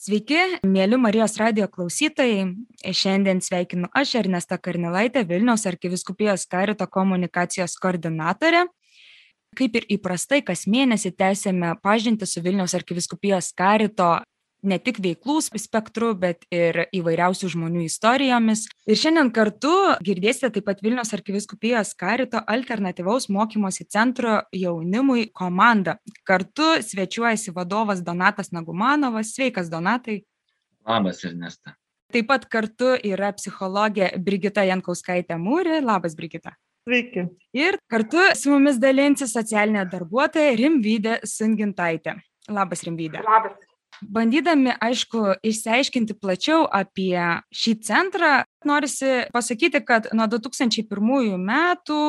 Sveiki, mėly Marijos radio klausytojai. Šiandien sveikinu aš, Ernesta Karnilaitė, Vilniaus arkiviskupijos karito komunikacijos koordinatorė. Kaip ir įprastai, kas mėnesį tęsėme pažinti su Vilniaus arkiviskupijos karito ne tik veiklų spektru, bet ir įvairiausių žmonių istorijomis. Ir šiandien kartu girdėsite taip pat Vilnius arkiviskupijos karito alternatyvaus mokymosi centro jaunimui komandą. Kartu svečiuojasi vadovas Donatas Nagumanovas. Sveikas, Donatai. Labas, Ernesta. Taip pat kartu yra psichologė Brigita Jankauskaitė Mūri. Labas, Brigita. Sveiki. Ir kartu su mumis dalinsis socialinė darbuotoja Rimvydė Sungintaitė. Labas, Rimvydė. Labas bandydami aišku išsiaiškinti plačiau apie šį centrą norisi pasakyti kad nuo du tūkstančiai pirmųjų metų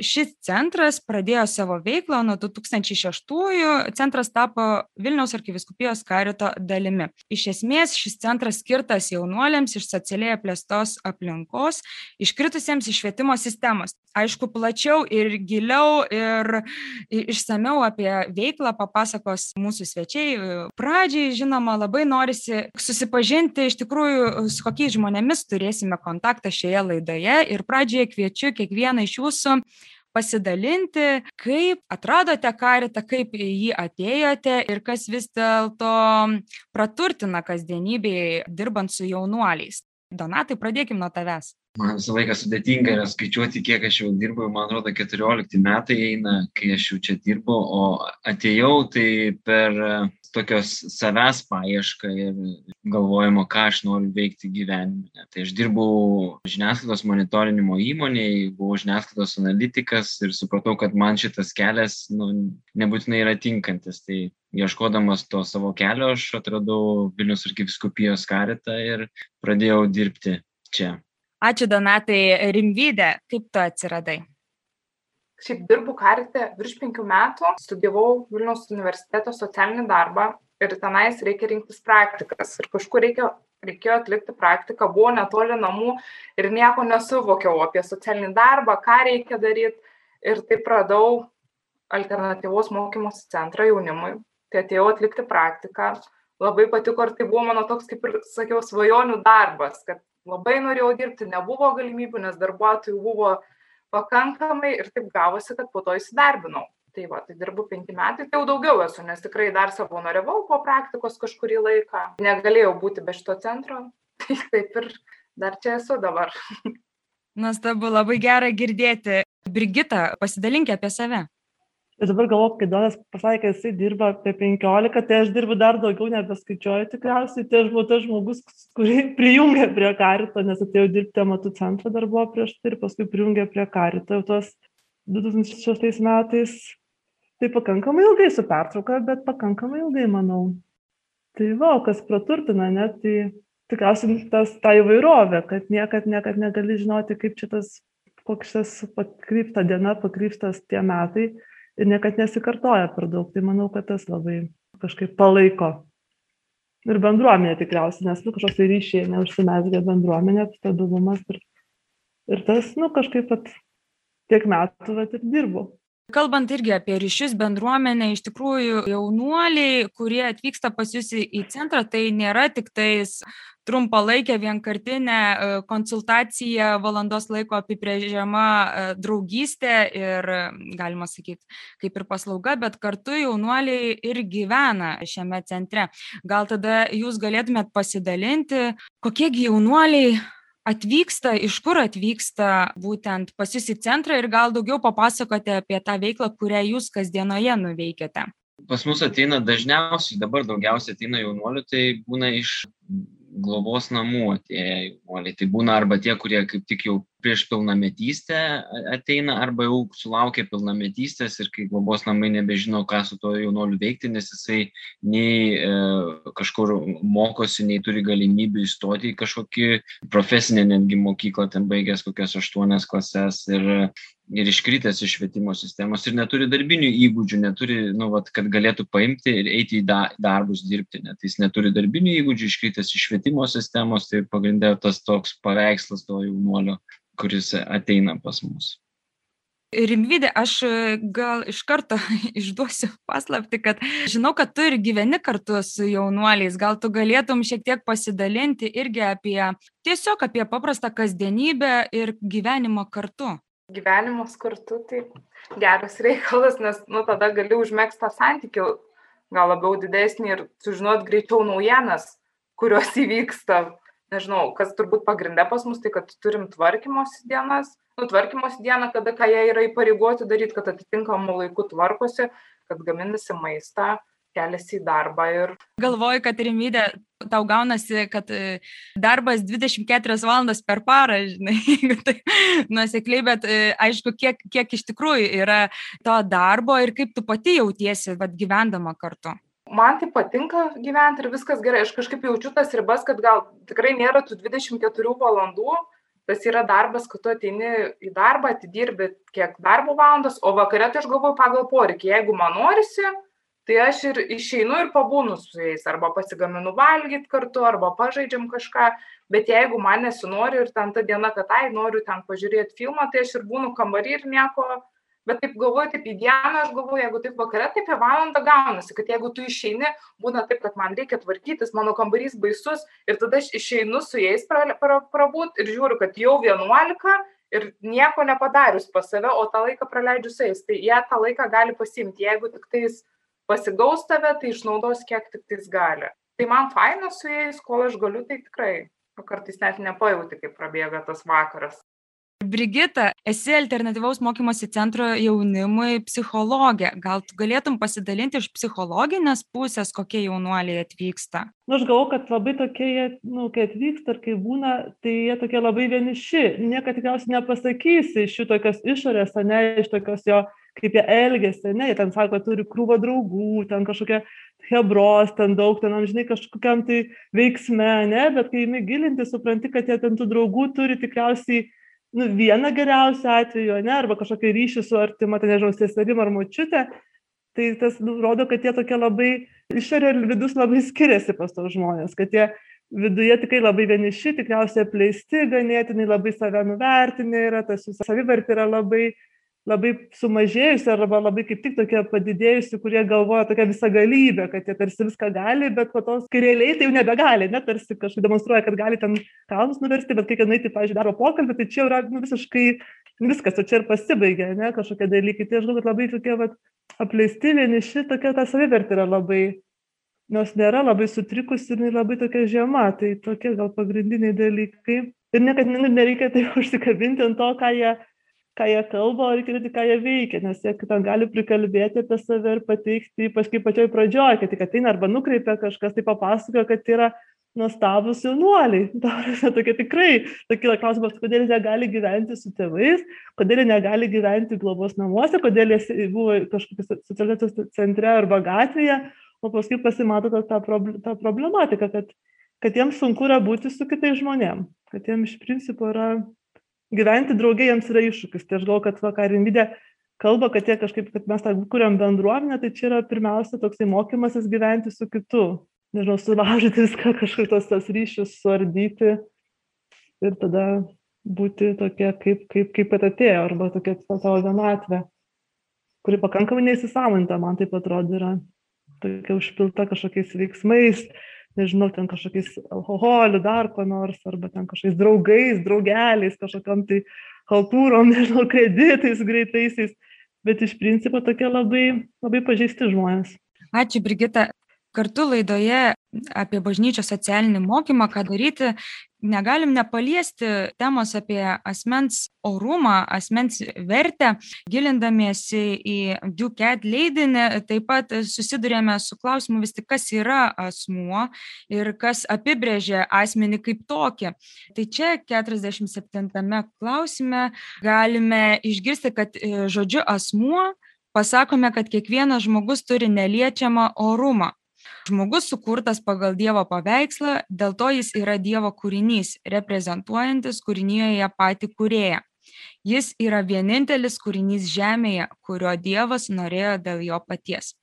šis centras pradėjo savo veiklą nuo du tūkstančiai šeštųjų centras tapo vilniaus arkivyskupijos karito dalimi. Iš esmės šis centras skirtas jaunuoliams iš socialiai apleistos aplinkos iškritusiems iš švietimo sistemos. Aišku plačiau ir giliau ir išsamiau apie veiklą papasakos mūsų svečiai. Pradžiai žinoma labai norisi susipažinti iš tikrųjų su kokiais žmonėmis turėsime kontaktą šioje laidoje ir pradžioje kviečiu kiekvieną iš jūsų pasidalinti, kaip atradote karitą, kaip į jį atėjote ir kas vis dėlto praturtina kasdienybėje dirbant su jaunuoliais. Donatai, pradėkime nuo tavęs. Man visą laiką sudėtinga yra skaičiuoti, kiek aš jau dirbu, man atrodo, 14 metai eina, kai aš jau čia dirbu, o atėjau tai per tokios savęs paiešką ir galvojimo, ką aš noriu veikti gyvenime. Tai aš dirbau žiniasklaidos monitorinimo įmonėje, buvau žiniasklaidos analitikas ir supratau, kad man šitas kelias nu, nebūtinai yra tinkantis. Tai ieškodamas to savo kelio aš atradau Vilnius arkiviskupijos karitą ir pradėjau dirbti čia. Ačiū Donatai Rimvydė, kaip tu atsiradai? Šiaip dirbu karite virš penkių metų, studijavau Vilniaus universiteto socialinį darbą ir tenais reikia rinktis praktikas. Ir kažkur reikia, reikėjo atlikti praktiką, buvau netoli namų ir nieko nesuvokiau apie socialinį darbą, ką reikia daryti. Ir taip radau alternatyvos mokymosi centrą jaunimui. Tai atėjau atlikti praktiką. Labai patiko ir tai buvo mano toks, kaip ir sakiau, svajonių darbas, kad labai norėjau dirbti, nebuvo galimybių, nes darbuotojų buvo pakankamai ir taip gavosi, kad po to įsidarbinau. Tai va, tai dirbu penki metai, tai jau daugiau esu, nes tikrai dar savanoriavau po praktikos kažkurį laiką. Negalėjau būti be šito centro, tai taip ir dar čia esu dabar. Nuostabu, labai gera girdėti. Brigita, pasidalinkė apie save. Ir dabar galvoju, kai Donas pasakė, kad jisai dirba apie 15, tai aš dirbu dar daugiau, nebeskaičiuoju tikriausiai. Tai aš buvau tas žmogus, kurį prijungė prie karito, nes atėjau dirbti amatų centrą dar buvo prieš tai ir paskui prijungė prie karito jau tos 2006 metais. Tai pakankamai ilgai su pertrauka, bet pakankamai ilgai, manau. Tai va, kas praturtina, net tai tikriausiai tas ta įvairovė, kad niekad, niekad negali žinoti, kaip šitas, koks šitas pakrypta diena, pakryptas tie metai ir niekad nesikartoja per daug. Tai manau, kad tas labai kažkaip palaiko. Ir bendruomenė tikriausiai, nes nu, kažkoks tai ryšiai neužsimesgė bendruomenė, stabilumas ir, ir tas, nu, kažkaip pat tiek metų vat, ir dirbu. Kalbant irgi apie ryšius bendruomenę, iš tikrųjų jaunuoliai, kurie atvyksta pas jūs į centrą, tai nėra tik tais trumpalaikė vienkartinė e, konsultacija valandos laiko apibrėžiama e, draugystė ir, galima sakyti, kaip ir paslauga, bet kartu jaunuoliai ir gyvena šiame centre. Gal tada jūs galėtumėt pasidalinti, kokiegi jaunuoliai atvyksta, iš kur atvyksta būtent pas jūs į centrą ir gal daugiau papasakoti apie tą veiklą, kurią jūs kasdienoje nuveikiate. Pas mus ateina dažniausiai, dabar daugiausiai ateina jaunuolių, tai būna iš globos namų atėję jaunuoliai. Tai būna arba tie, kurie kaip tik jau prieš pilnametystę ateina, arba jau sulaukia pilnametystės ir kai globos namai nebežino, ką su to jaunuoliu veikti, nes jisai nei e, kažkur mokosi, nei turi galimybių įstoti į kažkokį profesinę netgi mokyklą, ten baigęs kokias aštuonias klases ir ir iškritęs iš švietimo sistemos ir neturi darbinių įgūdžių, neturi, nu, vat, kad galėtų paimti ir eiti į da, darbus dirbti, net jis neturi darbinių įgūdžių, iškritęs iš švietimo sistemos, tai pagrindė tas toks paveikslas to jaunuolio, kuris ateina pas mus. Rimvidė, aš e, gal iš karto išduosiu paslapti, kad žinau, kad tu ir gyveni kartu su jaunuoliais. Gal tu galėtum šiek tiek pasidalinti irgi apie tiesiog apie paprastą kasdienybę ir gyvenimą kartu. Gyvenimas kartu tai geras reikalas, nes nu, tada gali užmėgsti tą santykių gal labiau didesnį ir sužinot greičiau naujienas, kurios įvyksta. Nežinau, kas turbūt pagrindė pas mus, tai kad turim tvarkymosi dienas, nutvarkymosi dieną, kada ką jie yra įpareigoti daryti, kad atitinkamų laikų tvarkosi, kad gaminasi maistą, keliasi į darbą ir. Galvoju, kad rimydė tau gaunasi, kad e, darbas 24 valandas per parą, žinai, tai nusekliai, bet e, aišku, kiek, kiek iš tikrųjų yra to darbo ir kaip tu pati jautiesi, vad gyvendama kartu. Man tai patinka gyventi ir viskas gerai. Aš kažkaip jaučiu tas ribas, kad gal tikrai nėra tų 24 valandų, tas yra darbas, kad tu ateini į darbą, atidirbi kiek darbo valandas, o vakare tai aš galvoju pagal poreikį. Jeigu man norisi, tai aš ir išeinu ir pabūnu su jais, arba pasigaminu valgyti kartu, arba pažaidžiam kažką, bet jeigu man nesinori ir ten ta diena, kad ai noriu ten pažiūrėti filmą, tai aš ir būnu kambarį ir nieko. Bet taip galvoju taip į dieną aš galvoju jeigu taip vakare tai apie valandą gaunasi. Kad jeigu tu išeini būna taip kad man reikia tvarkytis mano kambarys baisus ir tada aš išeinu su jais pra pra prabūt ir žiūriu kad jau vienuolika ir nieko nepadarius pas save o tą laiką praleidžiu su jais. Tai jie tą laiką gali pasiimti. Jeigu tiktais pasigaus tave tai išnaudos kiek tiktais gali tai man faina su jais kol aš galiu tai tikrai kartais net nepajauti kaip prabėga tas vakaras Brigita, esi alternatyvaus mokymosi centro jaunimui psichologė. Gal tu galėtum pasidalinti iš psichologinės pusės, kokie jaunuoliai atvyksta? Na, nu, aš galvoju, kad labai tokie, nu, kai atvyksta ir kai būna, tai jie tokie labai vieniši. Niekad tikriausiai nepasakysi iš šitokios išorės, ne iš tokios jo, kaip jie elgesi, ne, jie ten sako, turi krūvą draugų, ten kažkokia hebros, ten daug, ten amžinai kažkokiam tai veiksme, ne, bet kai imi gilinti, supranti, kad jie ten tų draugų turi tikriausiai nu, vieną geriausią atveju, ne, arba kažkokį ryšį su artima, tai nežinau, seserim ar močiutė, tai tas nu, rodo, kad jie tokie labai, išorė ir vidus labai skiriasi pas tos žmonės, kad jie viduje tikrai labai vieniši, tikriausiai apleisti, ganėtinai labai save nuvertinę yra, tas jų savivertė yra labai labai sumažėjusi arba labai kaip tik tokia padidėjusi, kurie galvoja tokia visagalybė, kad jie tarsi viską gali, bet po tos realiai tai jau nebegali, net tarsi kažkaip demonstruoja, kad gali ten kalnus nuversti, bet kai nueiti, pavyzdžiui, darbo pokalbį, tai čia yra nu, visiškai viskas, o čia ir pasibaigia, ne, kažkokie dalykai. Tai aš galvoju, kad labai tokie vat, apleisti vieniši, tokia ta savivertė yra labai, nors nėra labai sutrikusi ir labai tokia žema, tai tokie gal pagrindiniai dalykai. Ir niekad nereikia tai užsikabinti ant to, ką jie ką jie kalba, reikia žiūrėti, ką jie veikia, nes jie ten gali prikalbėti apie save ir pateikti, ypač kaip pačioj pradžioj, kad tik ateina arba nukreipia kažkas, tai papasakoja, kad yra nuostabus jaunuoliai. Tokia tikrai, tokia klausimas, kodėl jie negali gyventi su tėvais, kodėl jie negali gyventi globos namuose, kodėl jie buvo kažkokios socializacijos centre arba gatvėje, o paskui pasimato ta, ta, ta problematika, kad, kad jiems sunku yra būti su kitais žmonėmis, kad jiems iš principo yra gyventi drauge jiems yra iššūkis. Tai aš galvoju, kad va, ką Rimvidė kalba, kad jie kažkaip, kad mes tą kuriam bendruomenę, tai čia yra pirmiausia toksai mokymasis gyventi su kitu. Nežinau, sulaužyti viską, kažkaip tos, tos ryšius suardyti ir tada būti tokie, kaip, kaip, kaip atėjo, arba tokia savo vienatvė, kuri pakankamai neįsisamonta, man taip atrodo, yra tokia užpilta kažkokiais veiksmais, nežinau, ten kažkokiais alkoholiu, dar ko nors, arba ten kažkokiais draugais, draugeliais, kažkokiam tai haltūrom, nežinau, kreditais greitaisiais, bet iš principo tokie labai, labai pažeisti žmonės. Ačiū, Brigita. Kartu laidoje apie bažnyčios socialinį mokymą, ką daryti, negalim nepaliesti temos apie asmens orumą, asmens vertę, gilindamiesi į Duket leidinį, taip pat susidurėme su klausimu vis tik, kas yra asmuo ir kas apibrėžia asmenį kaip tokį. Tai čia 47 klausime galime išgirsti, kad e, žodžiu asmuo pasakome, kad kiekvienas žmogus turi neliečiamą orumą. Žmogus sukurtas pagal Dievo paveikslą, dėl to jis yra Dievo kūrinys, reprezentuojantis kūrinyje patį kūrėją. Jis yra vienintelis kūrinys žemėje, kurio Dievas norėjo dėl jo paties.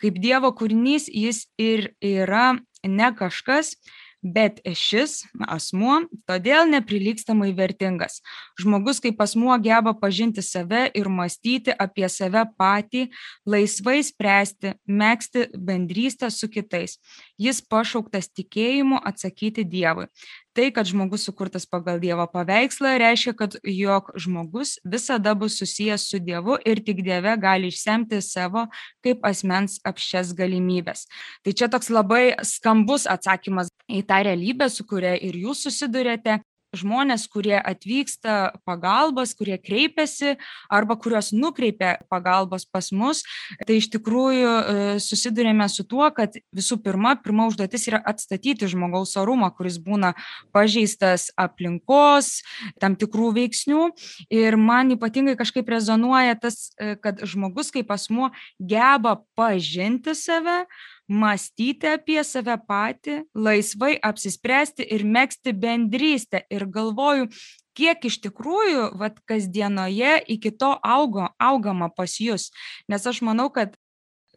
Kaip Dievo kūrinys jis ir yra ne kažkas, bet šis asmuo todėl neprilygstamai vertingas. Žmogus kaip asmuo geba pažinti save ir mąstyti apie save patį, laisvai spręsti, mėgsti bendrystę su kitais. Jis pašauktas tikėjimu atsakyti Dievui. Tai, kad žmogus sukurtas pagal Dievo paveikslą, reiškia, kad jog žmogus visada bus susijęs su Dievu ir tik Dieve gali išsemti savo kaip asmens apšės galimybės. Tai čia toks labai skambus atsakymas į tą realybę, su kuria ir jūs susidurėte žmonės, kurie atvyksta pagalbos, kurie kreipiasi arba kuriuos nukreipia pagalbos pas mus, tai iš tikrųjų e, susidurėme su tuo, kad visų pirma, pirma užduotis yra atstatyti žmogaus orumą, kuris būna pažeistas aplinkos, tam tikrų veiksnių. Ir man ypatingai kažkaip rezonuoja tas, e, kad žmogus kaip asmuo geba pažinti save, mąstyti apie save patį, laisvai apsispręsti ir mėgsti bendrystę. Ir galvoju, kiek iš tikrųjų, vad, kasdienoje iki to augo, augama pas jūs. Nes aš manau, kad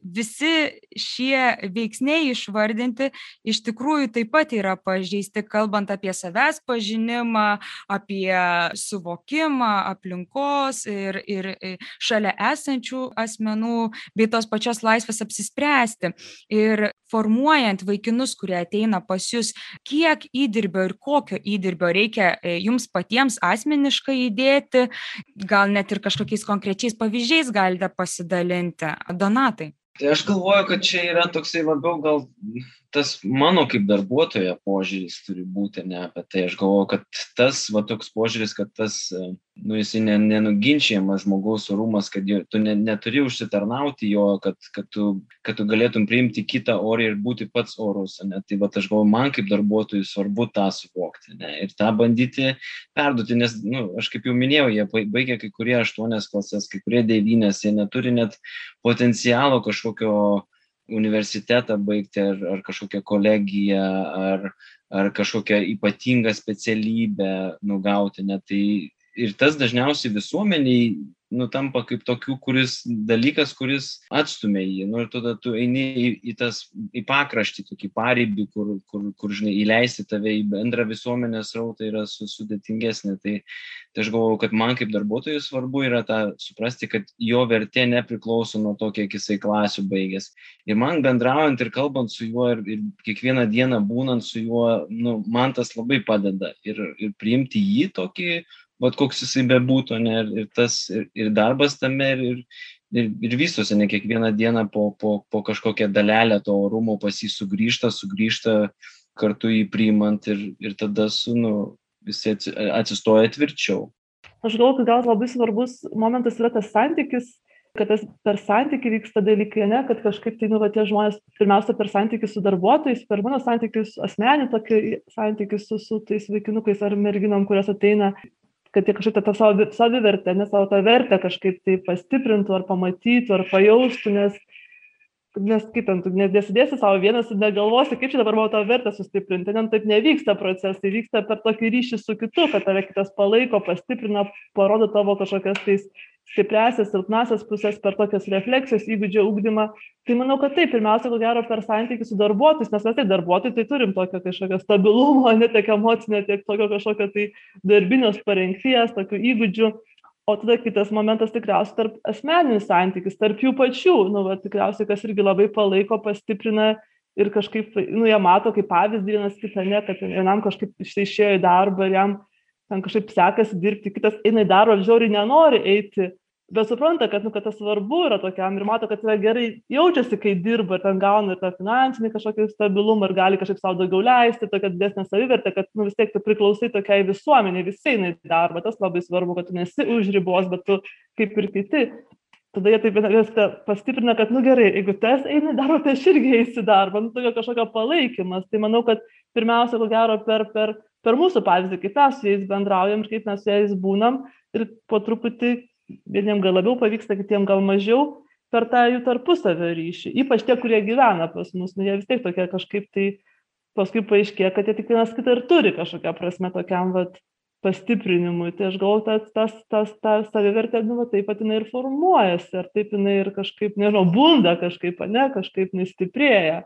visi šie veiksniai išvardinti iš tikrųjų taip pat yra pažeisti, kalbant apie savęs pažinimą, apie suvokimą aplinkos ir, ir šalia esančių asmenų, bei tos pačios laisvės apsispręsti. Ir formuojant vaikinus, kurie ateina pas jūs, kiek įdirbio ir kokio įdirbio reikia e, jums patiems asmeniškai įdėti, gal net ir kažkokiais konkrečiais pavyzdžiais galite pasidalinti. Donatai. Tai aš galvoju, kad čia yra toksai labiau gal tas mano kaip darbuotojo požiūris turi būti ne apie tai. Aš galvoju, kad tas, va toks požiūris, kad tas nu, jisai ne, nenuginčiamas žmogaus orumas, kad jo, tu ne, neturi užsitarnauti jo, kad, kad, tu, kad tu galėtum priimti kitą orį ir būti pats orus. Ne? Tai va, aš galvoju, man kaip darbuotojui svarbu tą suvokti ne? ir tą bandyti perduoti, nes, nu, aš kaip jau minėjau, jie baigia kai kurie aštuonias klases, kai kurie devynės, jie neturi net potencialo kažkokio universitetą baigti ar, ar kažkokią kolegiją ar, ar kažkokią ypatingą specialybę nugauti. Ne? Tai ir tas dažniausiai visuomeniai nu, tampa kaip tokių kuris, dalykas, kuris atstumia jį. Nu, ir tada tu eini į, į, tas, į pakraštį, tokį paribį, kur, kur, kur žinai, įleisti tave į bendrą visuomenės rautą yra su, sudėtingesnė. Tai, tai aš galvoju, kad man kaip darbuotojui svarbu yra tą suprasti, kad jo vertė nepriklauso nuo to, kiek jisai klasių baigęs. Ir man bendraujant ir kalbant su juo ir, ir kiekvieną dieną būnant su juo, nu, man tas labai padeda. Ir, ir priimti jį tokį vat koks jisai bebūtų, ne, ir, tas, ir, ir darbas tame, ir, ir, ir vystosi, ne kiekvieną dieną po, po, po kažkokią dalelę to orumo pas jį sugrįžta, sugrįžta kartu jį priimant ir, ir tada su, nu, visi atsistoja tvirčiau. Aš galvoju, kad gal labai svarbus momentas yra tas santykis, kad tas per santykį vyksta dalykai, ne, kad kažkaip tai, nu, va, tie žmonės, pirmiausia, per santykį su darbuotojais, per mano santykius, asmenį tokį santykį su, su tais vaikinukais ar merginom, kurios ateina kad jie kažkaip tą savo savivertę, ne savo tą vertę kažkaip tai pastiprintų ar pamatytų ar pajaustų, nes, nes kaip ten, nesidėsi savo vienas ir negalvosi, kaip čia dabar mano tą vertę sustiprinti, ten taip nevyksta procesai, vyksta per tokį ryšį su kitu, kad tave kitas palaiko, pastiprina, parodo tavo kažkokias tais stipriasias, silpnasias pusės per tokias refleksijos įgūdžio ugdymą. Tai manau, kad taip, pirmiausia, ko gero, per santykių su darbuotojais, nes mes tai darbuotojai, tai turim tokio kažkokio stabilumo, ne tiek emocinio, tiek tokio kažkokio tai darbinės parengties, tokių įgūdžių. O tada kitas momentas tikriausiai tarp asmeninių santykių, tarp jų pačių, nu, va, tikriausiai, kas irgi labai palaiko, pastiprina ir kažkaip, nu, jie mato kaip pavyzdį vienas kitą, ne, kad vienam kažkaip štai išėjo į darbą ir jam ten kažkaip sekasi dirbti, kitas eina į darbą, žiauriai nenori eiti, bet supranta, kad, nu, kad tas svarbu yra tokiam ir mato, kad yra gerai jaučiasi, kai dirba ir ten gauna ir tą finansinį kažkokį stabilumą ir gali kažkaip savo daugiau leisti, tokia didesnė savivertė, kad nu, vis tiek tu priklausai tokiai visuomeniai, visi eina į darbą, tas labai svarbu, kad tu nesi už ribos, bet tu kaip ir kiti. Tada jie taip viską pastiprina, kad, nu gerai, jeigu tas eina į darbą, tai aš irgi eisiu į darbą, nu tokio kažkokio palaikymas. Tai manau, kad pirmiausia, ko gero, per, per, per mūsų pavyzdį, kaip mes su jais bendraujam ir kaip mes su jais būnam ir po truputį vieniem gal labiau pavyksta, kitiem gal mažiau, per tą jų tarpusavio ryšį. Ypač tie, kurie gyvena pas mus, nu, jie vis tiek tokie kažkaip tai paskui paaiškėja, kad jie tik vienas kitą ir turi kažkokią prasme tokiam vat, pastiprinimui. Tai aš galvoju, tas, tas, tas, ta savivertė, nu, va, taip pat jinai ir formuojasi, ar taip jinai ir kažkaip, nežinau, bunda kažkaip, ne, kažkaip nestiprėja.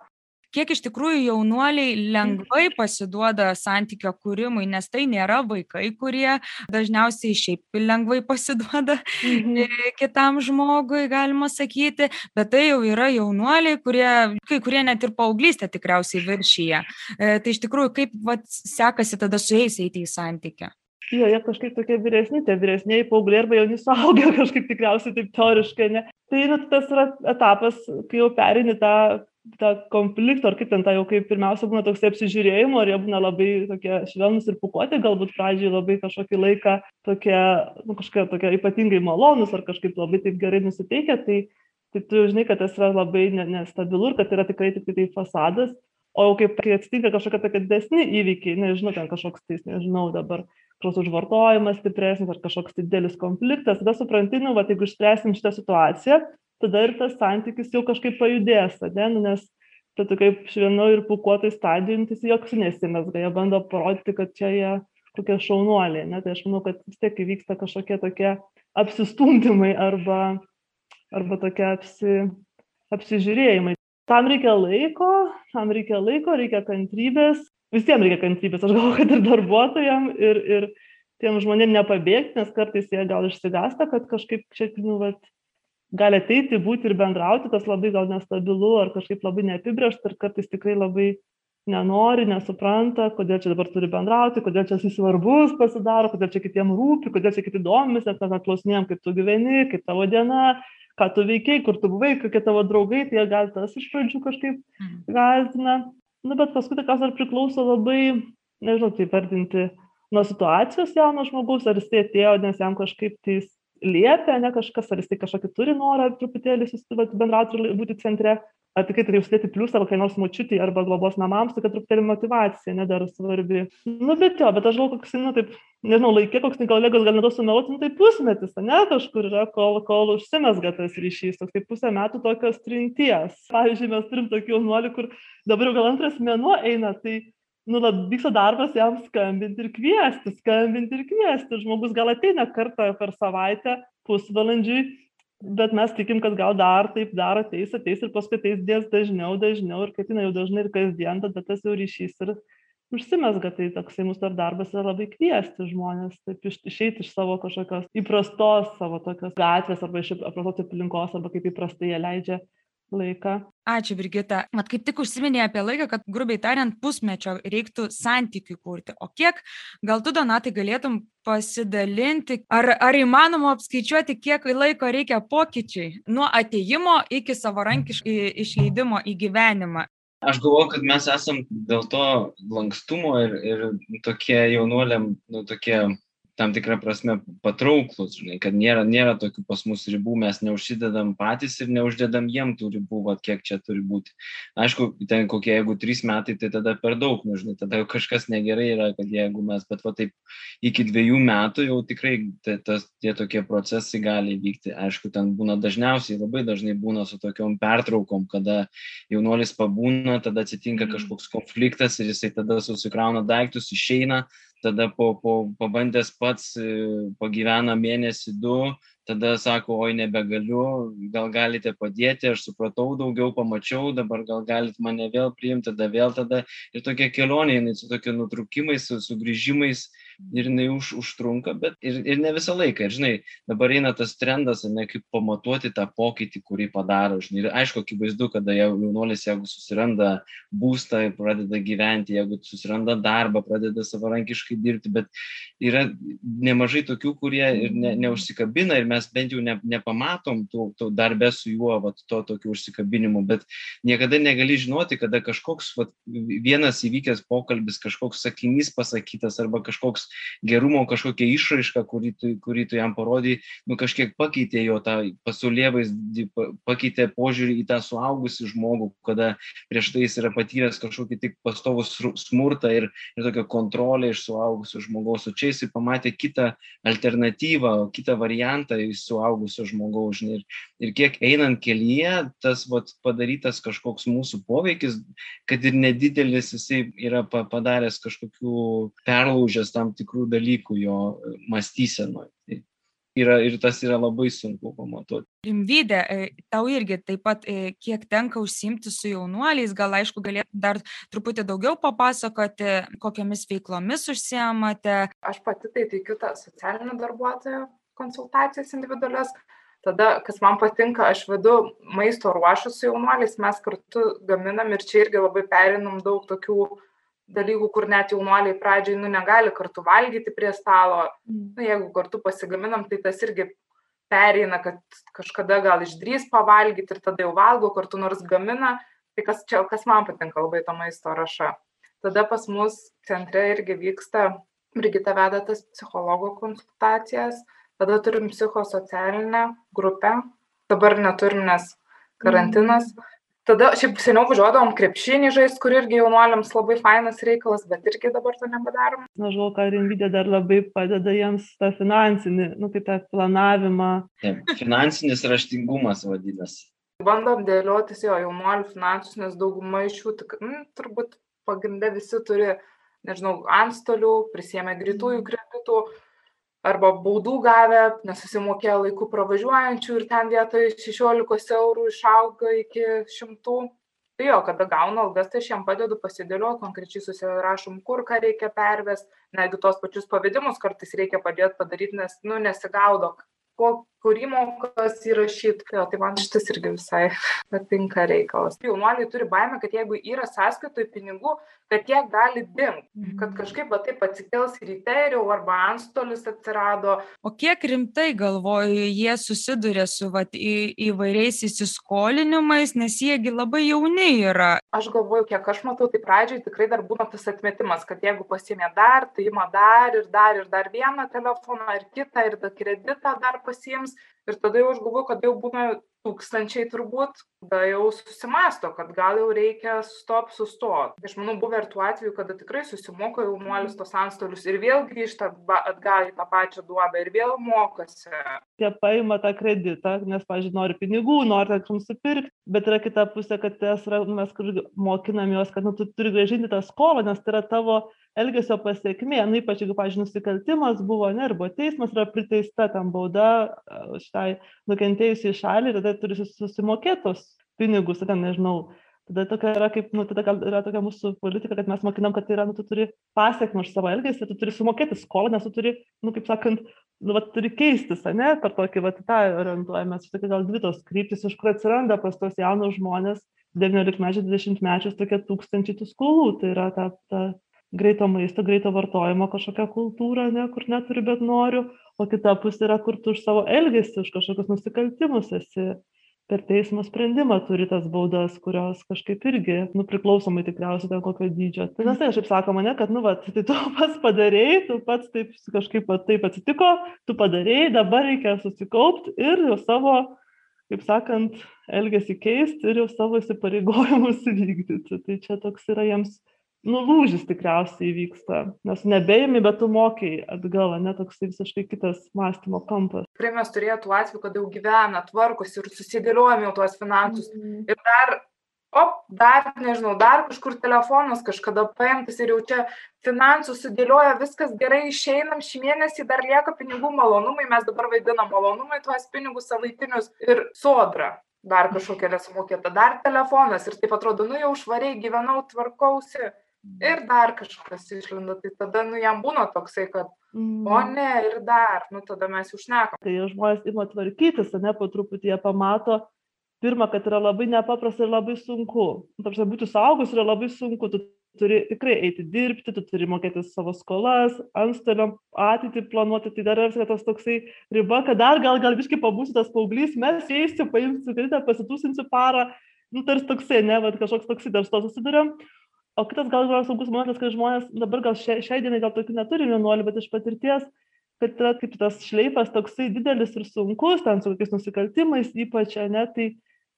Kiek iš tikrųjų jaunuoliai lengvai pasiduoda santykio kūrimui, nes tai nėra vaikai, kurie dažniausiai šiaip lengvai pasiduoda mhm. kitam žmogui, galima sakyti, bet tai jau yra jaunuoliai, kurie, kai kurie net ir paauglystę tikriausiai viršyje. E, tai iš tikrųjų, kaip vat, sekasi tada su jais eiti į santykį? Jo, jie kažkaip tokie vyresni, tie vyresniai paaugliai arba jauni suaugę kažkaip tikriausiai taip teoriškai, ne. Tai nu, tas yra etapas, kai jau perini tą, tą konfliktą, ar kaip ten tą jau kaip pirmiausia būna toks apsižiūrėjimo, ar jie būna labai tokie švelnus ir pukuoti, galbūt pradžiai labai kažkokį laiką tokie, nu, kažkokie tokie ypatingai malonus, ar kažkaip labai taip gerai nusiteikę, tai, tai tu žinai, kad tas yra labai nestabilu ir kad yra tikrai tik tai fasadas. O jau kaip kai atsitinka kažkokie tokie didesni įvykiai, nežinau, ten kažkoks, tai, nežinau dabar, kažkoks užvartojimas stipresnis ar kažkoks tai didelis konfliktas, tada supranti, nu, va, jeigu išspręsim šitą situaciją, tada ir tas santykis jau kažkaip pajudės, ne, nu, nes tai kaip švienu ir pukuotai stadijintis joks nesimesga, jie bando parodyti, kad čia jie kokie šaunuoliai, ne, tai aš manau, kad vis tiek įvyksta kažkokie tokie apsistumdymai arba, arba tokie apsi, apsižiūrėjimai. Tam reikia laiko, tam reikia laiko, reikia kantrybės, visiems reikia kantrybės, aš galvoju, kad ir darbuotojam, ir, ir tiem žmonėm nepabėgti, nes kartais jie gal išsigasta, kad kažkaip čia, nu, vat, gali ateiti, būti ir bendrauti, tas labai gal nestabilu ar kažkaip labai neapibriešta ir kartais tikrai labai nenori, nesupranta, kodėl čia dabar turi bendrauti, kodėl čia esi svarbus pasidaro, kodėl čia kitiem rūpi, kodėl čia kiti domis, nes mes klausinėjom, kaip tu gyveni, kaip tavo diena, ką tu veikiai, kur tu buvai, kokie tavo draugai, tai jie gal tas iš pradžių kažkaip mhm. gazdina nu bet paskui tikriausiai dar priklauso labai, nežinau, tai vardinti nuo situacijos jauno žmogaus, ar jis tai atėjo, nes jam kažkaip tai liepia, ne kažkas, ar jis tai kažkokį turi norą truputėlį bendrauti ir būti centre, ar tikrai tai užsidėti pliusą kokiai nors močiutį arba globos namams, tai kad truputėlį motivacija nedar svarbi. Nu, bet jo, bet aš žinau, koks, nu, taip, nežinau, laikė, koks kolegos gal nedaug sumeluoti, nu, tai pusmetis, ne, kažkur yra, kol, kol užsimesga tas ryšys, toks tai pusę metų tokios trinties. Pavyzdžiui, mes turim tokių jaunuolių, kur dabar jau gal antras mėnuo eina, tai nu, vyksta darbas jam skambinti ir kviesti, skambinti ir kviesti. Žmogus gal ateina kartą per savaitę, pusvalandžiui, bet mes tikim, kad gal dar taip dar ateis, ateis ir paskui ateis dės dažniau, dažniau ir kad jinai jau dažnai ir kasdien, tada tas jau ryšys ir užsimesga, tai toksai mūsų dar darbas yra labai kviesti žmonės, taip iš, išeiti iš savo kažkokios įprastos savo tokios gatvės arba iš įprastos aplinkos arba kaip įprastai jie leidžia laiką. Ačiū, Brigita. Mat, kaip tik užsiminė apie laiką, kad grubiai tariant, pusmečio reiktų santykių kurti. O kiek, gal tu, Donatai, galėtum pasidalinti, ar, ar įmanoma apskaičiuoti, kiek laiko reikia pokyčiai nuo ateimo iki savarankiškai išleidimo į gyvenimą? Aš galvoju, kad mes esam dėl to lankstumo ir, ir tokie jaunuoliam, nu, tokie tam tikra prasme patrauklūs, žinai, kad nėra, nėra tokių pas mus ribų, mes neužsidedam patys ir neuždedam jiem tų ribų, va, kiek čia turi būti. Aišku, ten kokie, jeigu trys metai, tai tada per daug, nu, žinai, tada jau kažkas negerai yra, kad jeigu mes, bet va taip iki dviejų metų jau tikrai tai, tas, tie tokie procesai gali vykti. Aišku, ten būna dažniausiai, labai dažnai būna su tokiom pertraukom, kada jaunuolis pabūna, tada atsitinka mhm. kažkoks konfliktas ir jisai tada susikrauna daiktus, išeina, tada po, po pabandęs pats e, pagyvena mėnesį du, tada sako, oi nebegaliu, gal galite padėti, aš supratau daugiau, pamačiau, dabar gal galite mane vėl priimti, tada vėl tada. Ir tokia kelionė, jinai su tokia nutrukimais, su sugrįžimais, ir jinai už, užtrunka, bet ir, ir ne visą laiką. Ir žinai, dabar eina tas trendas, ne kaip pamatuoti tą pokytį, kurį padaro. Žinai, ir aišku, akivaizdu, kada jaunuolis, jeigu susiranda būstą pradeda gyventi, jeigu susiranda darbą, pradeda savarankiškai dirbti, bet yra nemažai tokių, kurie ir ne, neužsikabina ir mes bent jau ne, nepamatom to, to darbę su juo, vat, to tokiu užsikabinimu, bet niekada negali žinoti, kada kažkoks vat, vienas įvykęs pokalbis, kažkoks sakinys pasakytas arba kažkoks gerumo kažkokia išraiška, kurį tu, kurį tu jam parodai, nu kažkiek pakeitė jo tą pasaulievaizdį, pakeitė požiūrį į tą suaugusi žmogų, kada prieš tai jis yra patyręs kažkokį tik pastovų smurtą ir, ir tokią kontrolę iš suaugusio žmogaus, o čia jis pamatė kitą alternatyvą, kitą variantą suaugusio žmogaus. Ir, ir kiek einant kelyje, tas vat, padarytas kažkoks mūsų poveikis, kad ir nedidelis jisai yra padaręs kažkokių perlaužęs tam tikrų dalykų jo mąstysenoje. Tai yra ir tas yra labai sunku pamatuoti. Rimvydė, e, tau irgi taip pat, e, kiek tenka užsimti su jaunuoliais, gal aišku galėtum dar truputį daugiau papasakoti, kokiamis veiklomis užsiemate. Aš pati tai teikiu tą socialinį darbuotoją konsultacijas individualias. Tada, kas man patinka, aš vedu maisto ruošus su jaunuoliais, mes kartu gaminam ir čia irgi labai perinam daug tokių dalykų, kur net jaunuoliai pradžiai nu, negali kartu valgyti prie stalo. Mm. Nu, jeigu kartu pasigaminam, tai tas irgi pereina, kad kažkada gal išdrys pavalgyti ir tada jau valgo kartu nors gamina. Tai kas, čia, kas man patinka labai to maisto raša. Tada pas mus centre irgi vyksta, Brigita veda tas psichologo konsultacijas, tada turim psichosocialinę grupę, dabar neturim, nes karantinas. Mm tada šiaip seniau važiuodavom krepšinį žaist kur irgi jaunuoliams labai fainas reikalas bet irgi dabar to nebedarom. Aš galvoju ką rimvydė dar labai padeda jiems tą finansinį nu tai tą planavimą. Taip, finansinis raštingumas vadinasi. Bandom dėliotis jo jaunuolių finansus nes dauguma iš jų tik nu, turbūt pagrinde visi turi nežinau antstolių prisėmė greitųjų kreditų arba baudų gavę nesusimokėję laiku pravažiuojančių ir ten vietoj šešiolikos eurų išauga iki šimtų. Tai jo kada gaunu algas tai aš jiem padedu pasidėliot konkrečiai susirašom kur ką reikia pervest netgi tuos pačius pavedimus kartais reikia padėt padaryt nes nu nesigaudo ko kur įmokas įrašyt. Jo tai man šitas irgi visai patinka reikalas. Jaunuoliai turi baimę kad jeigu yra sąskaitoj pinigų kad jie gali dingt kad Mhm. kažkaip va taip atsikels ryte ir jau arba antstolis atsirado O kiek rimtai galvoju, jie susiduria su vat, į, įvairiais įsiskolinimais, nes jiegi labai jauni yra. aš galvoju kiek aš matau tai pradžioj tikrai dar būna tas atmetimas kad jeigu pasiėmė dar tai ima dar ir dar ir dar vieną telefoną ir kitą ir kreditą dar pasiims ir tada jau aš galvoju kad jau būna tūkstančiai turbūt tada jau susimąsto kad gal jau reikia stop sustot. Aš manau buvę ir tų atvejų kada tikrai susimoka jaunuolis tuos antstolius ir vėl grįžta ba atgal į tą pačią duobę ir vėl mokosi. Jie paima tą kreditą nes pavyzdžiui nori pinigų nori ten nusipirkt bet yra kita pusė kad tas yra nu mes kur mokinam juos kad nu tu turi grąžinti tą skolą nes tai yra tavo elgesio pasekmė nu ypač jeigu pavyzdžiui nusikaltimas buvo ane ir buvo teismas yra priteista ten bauda šitai nukentėjusiai šaliai tada turi sus susimokėt tuos pinigus ten nežinau. Tada tokia yra kaip nu tada gal yra tokia mūsų politika kad mes mokinam kad tai yra nu tu turi pasekmę už savo elgesį tu turi sumokėti skolą nes tu turi nu kaip sakant nu vat turi keistis ane per tokį vat tą orientuojamės. Tokia gal dvi tos kryptys iš kur atsiranda pas tuos jaunus žmones devyniolikmečius dvidešimtmečius tokie tūkstančiai tų skolų. Tai yra ta ta greito maisto greito vartojimo kažkokia kultūra ane kur neturiu bet noriu o kita pusė yra kur tu už savo elgesį už kažkokius nusikaltimus esi. Per teismo sprendimą turi tas baudas kurios kažkaip irgi nu priklausomai tikriausiai ten kokio dydžio. Tai nes tai kažkaip sakoma ane kad nu vat tai tu pats padarei tu pats taip kažkaip va taip atsitiko tu padarei dabar reikia susikaupt ir jau savo kaip sakant elgesį keist ir jau savo įsipareigojimus įvykdyti tai čia toks yra jiems nu lūžis tikriausiai įvyksta nes nebeimi bet tu mokėjai atgal ane toksai visiškai kitas mąstymo kampas. Tikrai mes turėję tų atvejų kada jau gyvena tvarkosi ir susidėliojam jau tuos finansus. Ir dar op dar nežinau dar kažkur telefonas kažkada paimtas ir jau čia finansus sudėlioja viskas gerai išeinam šį mėnesį dar lieka pinigų malonumai mes dabar vaidinam malonumai tuos pinigus savaitinius. Ir sodra dar kažkokia nesumokėta dar telefonas ir taip atrodo nu jau švariai gyvenau tvarkausi ir dar kažkas išlenda tai tada nu jam būna toksai kad o ne ir dar. Nu tada mes jau šnekam. Kai žmonės ima tvarkytis ane po truputį jie pamato pirma kad yra labai nepaprasta ir labai sunku. Nu ta prasme būti suaugusiu yra labai sunku tu turi tikrai eiti dirbti tu turi mokėti savo skolas antstoliam ateitį planuoti tai dar yra tas toksai riba kad dar gal gal biškį pabūsiu tas paauglys mesiu eisiu paimsiu kreditą pasitūsinsiu parą. Nu tarsi toksai ane vat kažkoks toksai dar su tuo susiduriam o kitas gal yra sunkus momentas kad žmonės dabar gal šiai šiai dienai gal tokių neturi jaunuolių bet iš patirties kad yra kaip tas šleifas toksai didelis ir sunkus ten su kokiais nusikaltimais ypač ane tai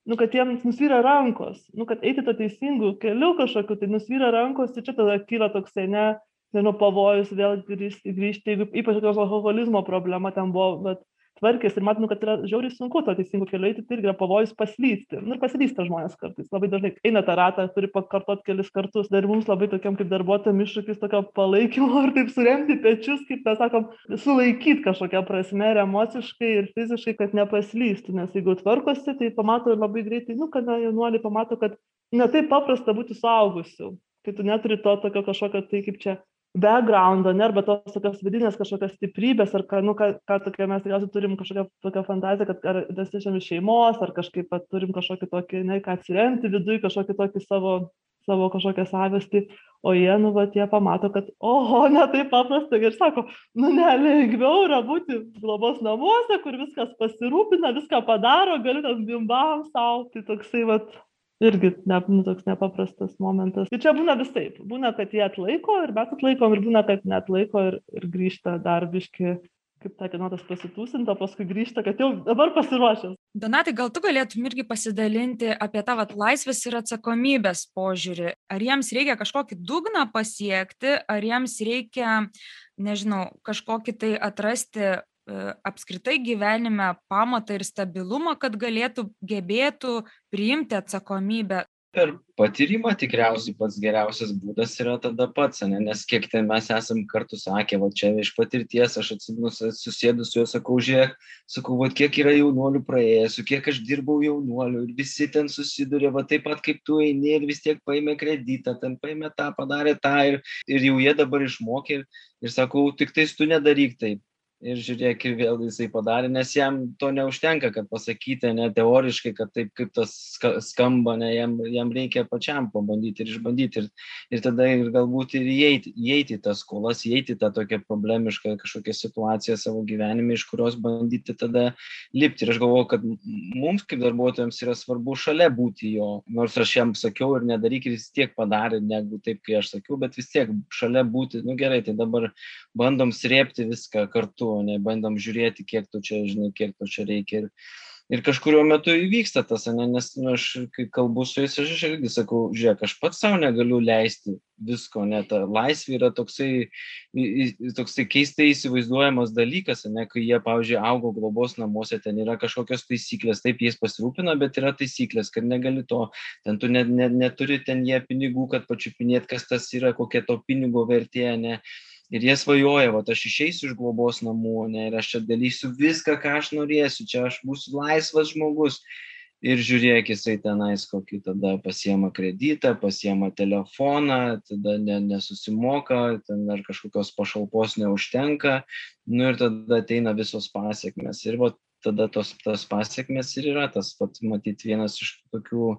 nu kad jiems nusvyra rankos nu kad eiti tuo teisingu keliu kažkokiu tai nusvyra rankos tai čia tada kyla toksai ane nežinau pavojus vėl grįžti grįžti jeigu ypač kokios alkoholizmo problema ten buvo vat tvarkėsi ir matome, kad yra žiauriai sunku to teisingo keliu eiti, tai irgi yra pavojus paslysti. Nu, ir paslysta žmonės kartais. Labai dažnai eina tą ratą, turi pakartot kelis kartus. Dar mums labai tokiam kaip darbuotojam iššūkis tokio palaikymo ir taip suremti pečius, kaip mes sakom, sulaikyti kažkokią prasme ir emociškai, ir fiziškai, kad nepaslystų. Nes jeigu tvarkosi, tai pamato labai greitai, nu, kada jaunuoliai pamato, kad netaip paprasta būti suaugusiu. Kai tu neturi to tokio kažkokio, tai kaip čia backgroundo, ne, arba tos tokios vidinės kažkokios stiprybės, ar ką, nu, ką, ką tokia mes tikriausiai turim kažkokią tokią fantaziją, kad ar desičiam iš šeimos, ar kažkaip pat, turim kažkokį tokį, ne, ką atsiremti viduje, kažkokį tokį savo, savo kažkokią savestį, o jie, nu, va, jie pamato, kad, oho, ne taip paprasta, ir sako, nu, ne, lengviau yra būti globos namuose, kur viskas pasirūpina, viską padaro, gali tas bimbam savo, tai toksai, va, irgi ne, nu, toks nepaprastas momentas. Ir čia būna visaip. Būna, kad jie atlaiko ir mes atlaikom, ir būna, kad netlaiko ir, ir grįžta dar biški kaip sakė, nuotas pasitūsinta, paskui grįžta, kad jau dabar pasiruošęs. Donatai, gal tu galėtum irgi pasidalinti apie tą vat, laisvės ir atsakomybės požiūrį. Ar jiems reikia kažkokį dugną pasiekti, ar jiems reikia, nežinau, kažkokį tai atrasti apskritai gyvenime pamatą ir stabilumą, kad galėtų, gebėtų priimti atsakomybę. Per patyrimą tikriausiai pats geriausias būdas yra tada pats, ne? nes kiek ten mes esam kartu sakę, va čia iš patirties aš atsimenu, susėdu su juo, sakau, žiūrėk, sakau, va kiek yra jaunuolių praėjęs, kiek aš dirbau jaunuolių ir visi ten susidūrė, va taip pat kaip tu eini ir vis tiek paėmė kreditą, ten paėmė tą, padarė tą ir, ir jau jie dabar išmokė ir, ir sakau, tik tais tu nedaryk taip ir žiūrėk vėl jisai padarė, nes jam to neužtenka, kad pasakyti, ne teoriškai, kad taip kaip tas skamba, ne, jam, jam reikia pačiam pabandyti ir išbandyti. Ir, ir tada ir galbūt ir įeiti, įeiti tas skolas, įeiti tą tokią problemišką kažkokią situaciją savo gyvenime, iš kurios bandyti tada lipti. Ir aš galvoju, kad mums kaip darbuotojams yra svarbu šalia būti jo, nors aš jam sakiau ir nedaryk vis tiek padarė, negu taip, kai aš sakiau, bet vis tiek šalia būti, nu gerai, tai dabar bandom srėpti viską kartu o ne bandom žiūrėti, kiek tu čia, žinai, kiek tu čia reikia. Ir, ir kažkurio metu įvyksta tas, ne, nes nu, aš, kai kalbu su jais, aš irgi sakau, žiūrėk, aš pats savo negaliu leisti visko, net ta laisvė yra toksai, toksai keistai įsivaizduojamas dalykas, ne, kai jie, pavyzdžiui, augo globos namuose, ten yra kažkokios taisyklės, taip jais pasirūpina, bet yra taisyklės, kad negali to, ten tu net, net, neturi ten jie pinigų, kad pačiupinėt, kas tas yra, kokia to pinigo vertė, ne ir jie svajoja, va, aš išeisiu iš globos namų, ne, ir aš čia dalysiu viską, ką aš norėsiu, čia aš būsiu laisvas žmogus. Ir žiūrėk, jisai tenais kokį tada pasiema kreditą, pasiema telefoną, tada ne, nesusimoka, ten ar kažkokios pašalpos neužtenka, nu ir tada ateina visos pasiekmes. Ir va, tada tos, tos pasiekmes ir yra tas, pat, matyt, vienas iš tokių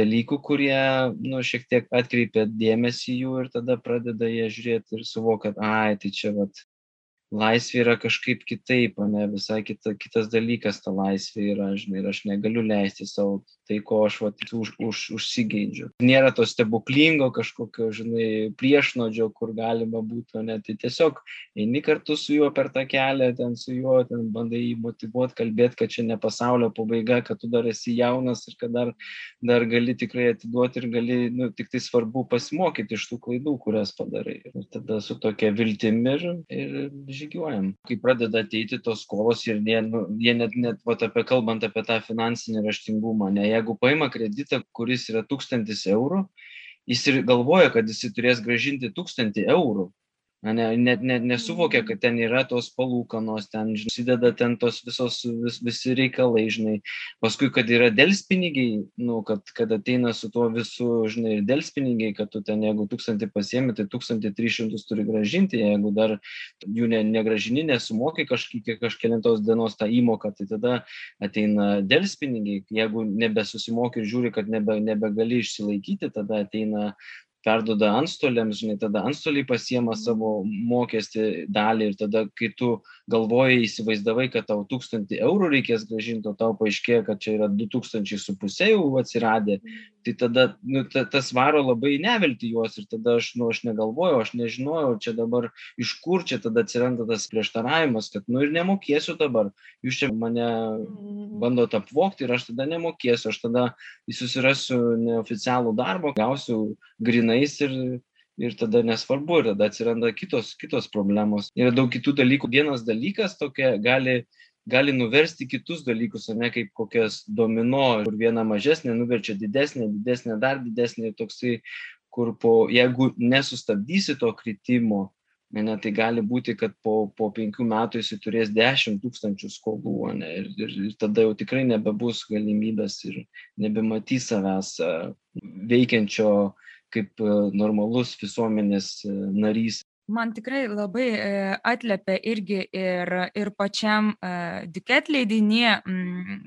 dalykų, kurie, nu, šiek tiek atkreipia dėmesį jų ir tada pradeda jie žiūrėti ir suvokia, kad, ai, tai čia, vat, laisvė yra kažkaip kitaip, o ne visai kita, kitas dalykas ta laisvė yra, žinai, ir aš negaliu leisti savo tai, ko aš vat, už, už, užsigeidžiu. Nėra to stebuklingo kažkokio, žinai, priešnodžio, kur galima būtų, ne, tai tiesiog eini kartu su juo per tą kelią, ten su juo, ten bandai jį motivuoti, kalbėti, kad čia ne pasaulio pabaiga, kad tu dar esi jaunas ir kad dar, dar gali tikrai atiduoti ir gali, nu, tik tai svarbu pasimokyti iš tų klaidų, kurias padarai. Ir tada su tokia viltimi ir, ir žygiuojam. Kai pradeda ateiti tos skolos ir jie, nu, jie net, net vat, apie, kalbant apie tą finansinį raštingumą, ne, jeigu paima kreditą, kuris yra tūkstantis eurų, jis ir galvoja, kad jis turės gražinti tūkstantį eurų na, ne, net ne, nesuvokia, kad ten yra tos palūkanos, ten susideda ten tos visos, vis, visi reikalai, žinai. Paskui, kad yra dėlspinigiai, nu, kad, kad ateina su tuo visu, žinai, dėlspinigiai, kad tu ten, jeigu tūkstantį pasiemi, tai tūkstantį tris šimtus turi gražinti, jeigu dar jų ne, negražini, nesumokai kažkiek kažkėlintos dienos tą įmoką, tai tada ateina dėlspinigiai, jeigu nebesusimokai ir žiūri, kad nebe, nebegali išsilaikyti, tada ateina perduoda antstoliams, žinai, tada antstoliai pasiema savo mokestį dalį ir tada, kai tu galvojai, įsivaizdavai, kad tau tūkstantį eurų reikės gražinti, o tau paaiškėjo, kad čia yra du tūkstančiai su pusė jau atsiradę, tai tada nu, ta, tas varo labai nevilti juos ir tada aš, nu, aš negalvojau, aš nežinojau, čia dabar iš kur čia tada atsiranda tas prieštaravimas, kad, nu ir nemokėsiu dabar, jūs čia mane mhm. bandot apvokti ir aš tada nemokėsiu, aš tada susirasiu neoficialų darbą, gausiu grinais ir, ir tada nesvarbu, ir tada atsiranda kitos, kitos problemos. Yra daug kitų dalykų. Vienas dalykas tokia gali gali nuversti kitus dalykus, o ne kaip kokias domino, kur viena mažesnė nuverčia didesnė, didesnė dar didesnė, toksai, kur po, jeigu nesustabdysi to kritimo, ne, tai gali būti, kad po, po penkių metų jis turės dešimt tūkstančių skolų, ne, ir, ir, ir tada jau tikrai nebebus galimybės ir nebematys savęs veikiančio kaip normalus visuomenės narys man tikrai labai e, atliepia irgi ir, ir pačiam e, Diket leidinį,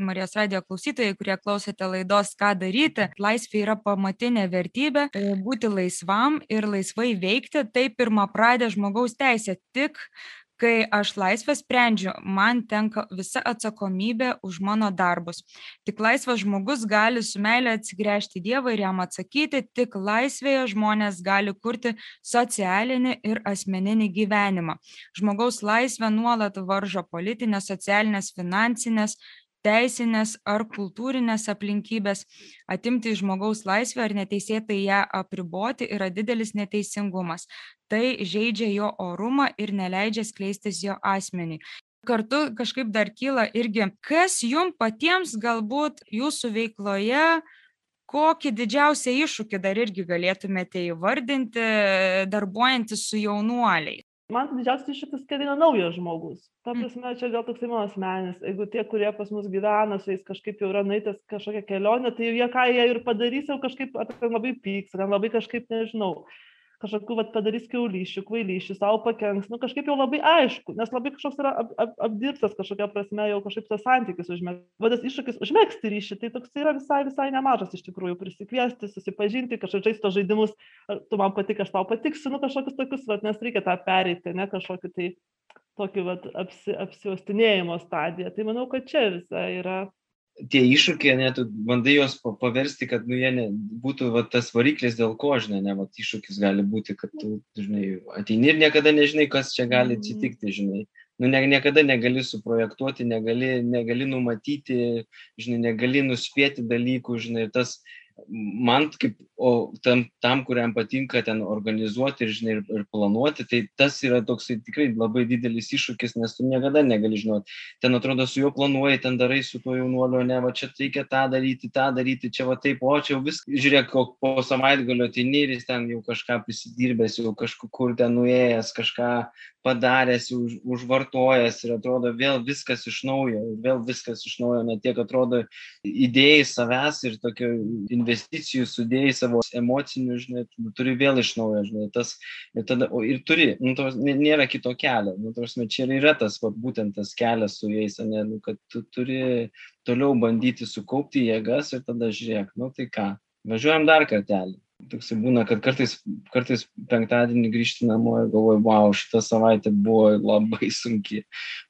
Marijos radijo klausytojai, kurie klausėte laidos, ką daryti. Laisvė yra pamatinė vertybė, e, būti laisvam ir laisvai veikti, tai pirmą pradė žmogaus teisė. Tik kai aš laisvę sprendžiu, man tenka visa atsakomybė už mano darbus. Tik laisvas žmogus gali su meilė atsigręžti Dievą ir jam atsakyti, tik laisvėje žmonės gali kurti socialinį ir asmeninį gyvenimą. Žmogaus laisvę nuolat varžo politinės, socialinės, finansinės, teisinės ar kultūrinės aplinkybės, atimti iš žmogaus laisvę ar neteisėtai ją apriboti yra didelis neteisingumas. Tai žaidžia jo orumą ir neleidžia skleistis jo asmeniui. Kartu kažkaip dar kyla irgi, kas jums patiems galbūt jūsų veikloje kokį didžiausią iššūkį dar irgi galėtumėte įvardinti, darbuojantis su jaunuoliais? Man didžiausias iššūkis, kad yra naujas žmogus. Ta mm. prasme, čia gal toksai mano asmenis. Jeigu tie, kurie pas mus gyvena, su jais kažkaip jau yra naitęs kažkokią kelionę, tai jie ką jie ir padarys, jau kažkaip labai pyks, gan labai kažkaip nežinau kažkokių vat, padarys kiaulyšių, kvailyšių, savo pakenks, nu kažkaip jau labai aišku, nes labai kažkoks yra ap, ap, apdirbtas kažkokia prasme, jau kažkaip tas santykis užmėgti. Vadas iššūkis užmėgsti ryšį, tai toks yra visai, visai nemažas iš tikrųjų, prisikviesti, susipažinti, kažkokiais to žaidimus, tu man patik, aš tau patiksiu, nu kažkokius tokius, vat, nes reikia tą pereiti, ne kažkokį tai tokį vat, apsi, apsiostinėjimo stadiją. Tai manau, kad čia visai yra tie iššūkiai, net bandai juos paversti, kad nu, jie ne, būtų va, tas variklis, dėl ko, žinai, ne, va, iššūkis gali būti, kad tu, žinai, ateini ir niekada nežinai, kas čia gali atsitikti, žinai. Nu, ne, niekada negali suprojektuoti, negali, negali numatyti, žinai, negali nuspėti dalykų, žinai, ir tas man kaip, o tam, tam, kuriam patinka ten organizuoti ir, žinai, ir, ir planuoti, tai tas yra toksai tikrai labai didelis iššūkis, nes tu niekada negali žinoti. Ten atrodo, su juo planuoji, ten darai su tuo jaunuoliu, ne, va čia reikia tą daryti, tą daryti, čia va taip, o čia jau vis, žiūrėk, po savaitgalio ateini ir jis ten jau kažką prisidirbęs, jau kažkur ten nuėjęs, kažką padaręs, už, užvartojęs ir atrodo vėl viskas iš naujo, vėl viskas iš naujo, net tiek atrodo idėjai savęs ir tokio investicijų sudėjai savo emocinių, žinai, tu turi vėl iš naujo, žinai, tas ir tada, o ir turi, nu, tos, nėra kito kelio, nu, tos, čia ir yra tas, va, būtent tas kelias su jais, ne, nu, kad tu turi toliau bandyti sukaupti jėgas ir tada žiūrėk, nu tai ką, važiuojam dar kartelį toksai būna, kad kartais, kartais penktadienį grįžti namo ir galvoju, wow, šitą savaitę buvo labai sunki,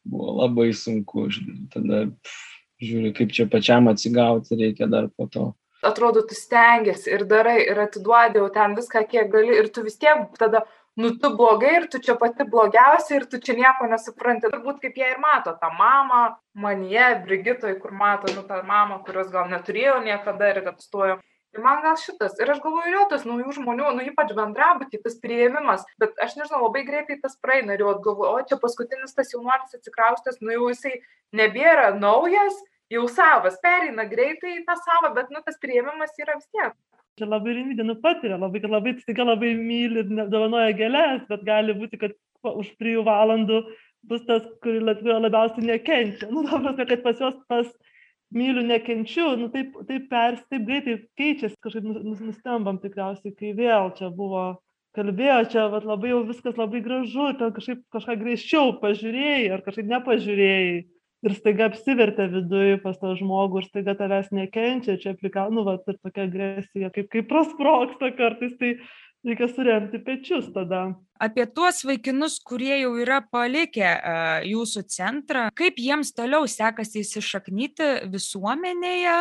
buvo labai sunku, tada pff, žiūri, kaip čia pačiam atsigauti reikia dar po to. Atrodo, tu stengiasi ir darai ir atiduodi jau ten viską, kiek gali ir tu vis tiek tada, nu tu blogai ir tu čia pati blogiausia ir tu čia nieko nesupranti. Turbūt kaip jie ir mato tą mamą, manie, Brigitoj, kur mato, nu tą mamą, kurios gal neturėjo niekada ir kad stojo tai man gal šitas ir aš galvoju jo tas naujų žmonių nu ypač bendrabuty tas priėmimas bet aš nežinau labai greitai tas praeina ir jau galvoju o čia paskutinis tas jaunuolis atsikraustęs nu jau jisai nebėra naujas jau savas pereina greitai į tą savą bet nu tas priėmimas yra vis tiek. Čia labai rimydė nu patiria labai labai staiga labai myli ir dovanoja gėles bet gali būti kad už trijų valandų bus tas kuri labiausiai nekenčia. Nu prasme kad pas juos tas myliu, nekenčiu, nu, taip, taip, pers, taip greitai keičiasi, kažkaip nustembam tikriausiai, kai vėl čia buvo, kalbėjo, čia vat, labai jau viskas labai gražu, ten kažkaip kažką greičiau pažiūrėjai ar kažkaip nepažiūrėjai ir staiga apsivertė viduje pas tą žmogų ir staiga tavęs nekenčia, čia aplika, nu, va, ir tokia agresija, kaip, kaip prasproksta kartais, tai reikia suremti pečius tada apie tuos vaikinus, kurie jau yra palikę jūsų centrą, kaip jiems toliau sekasi įsišaknyti visuomenėje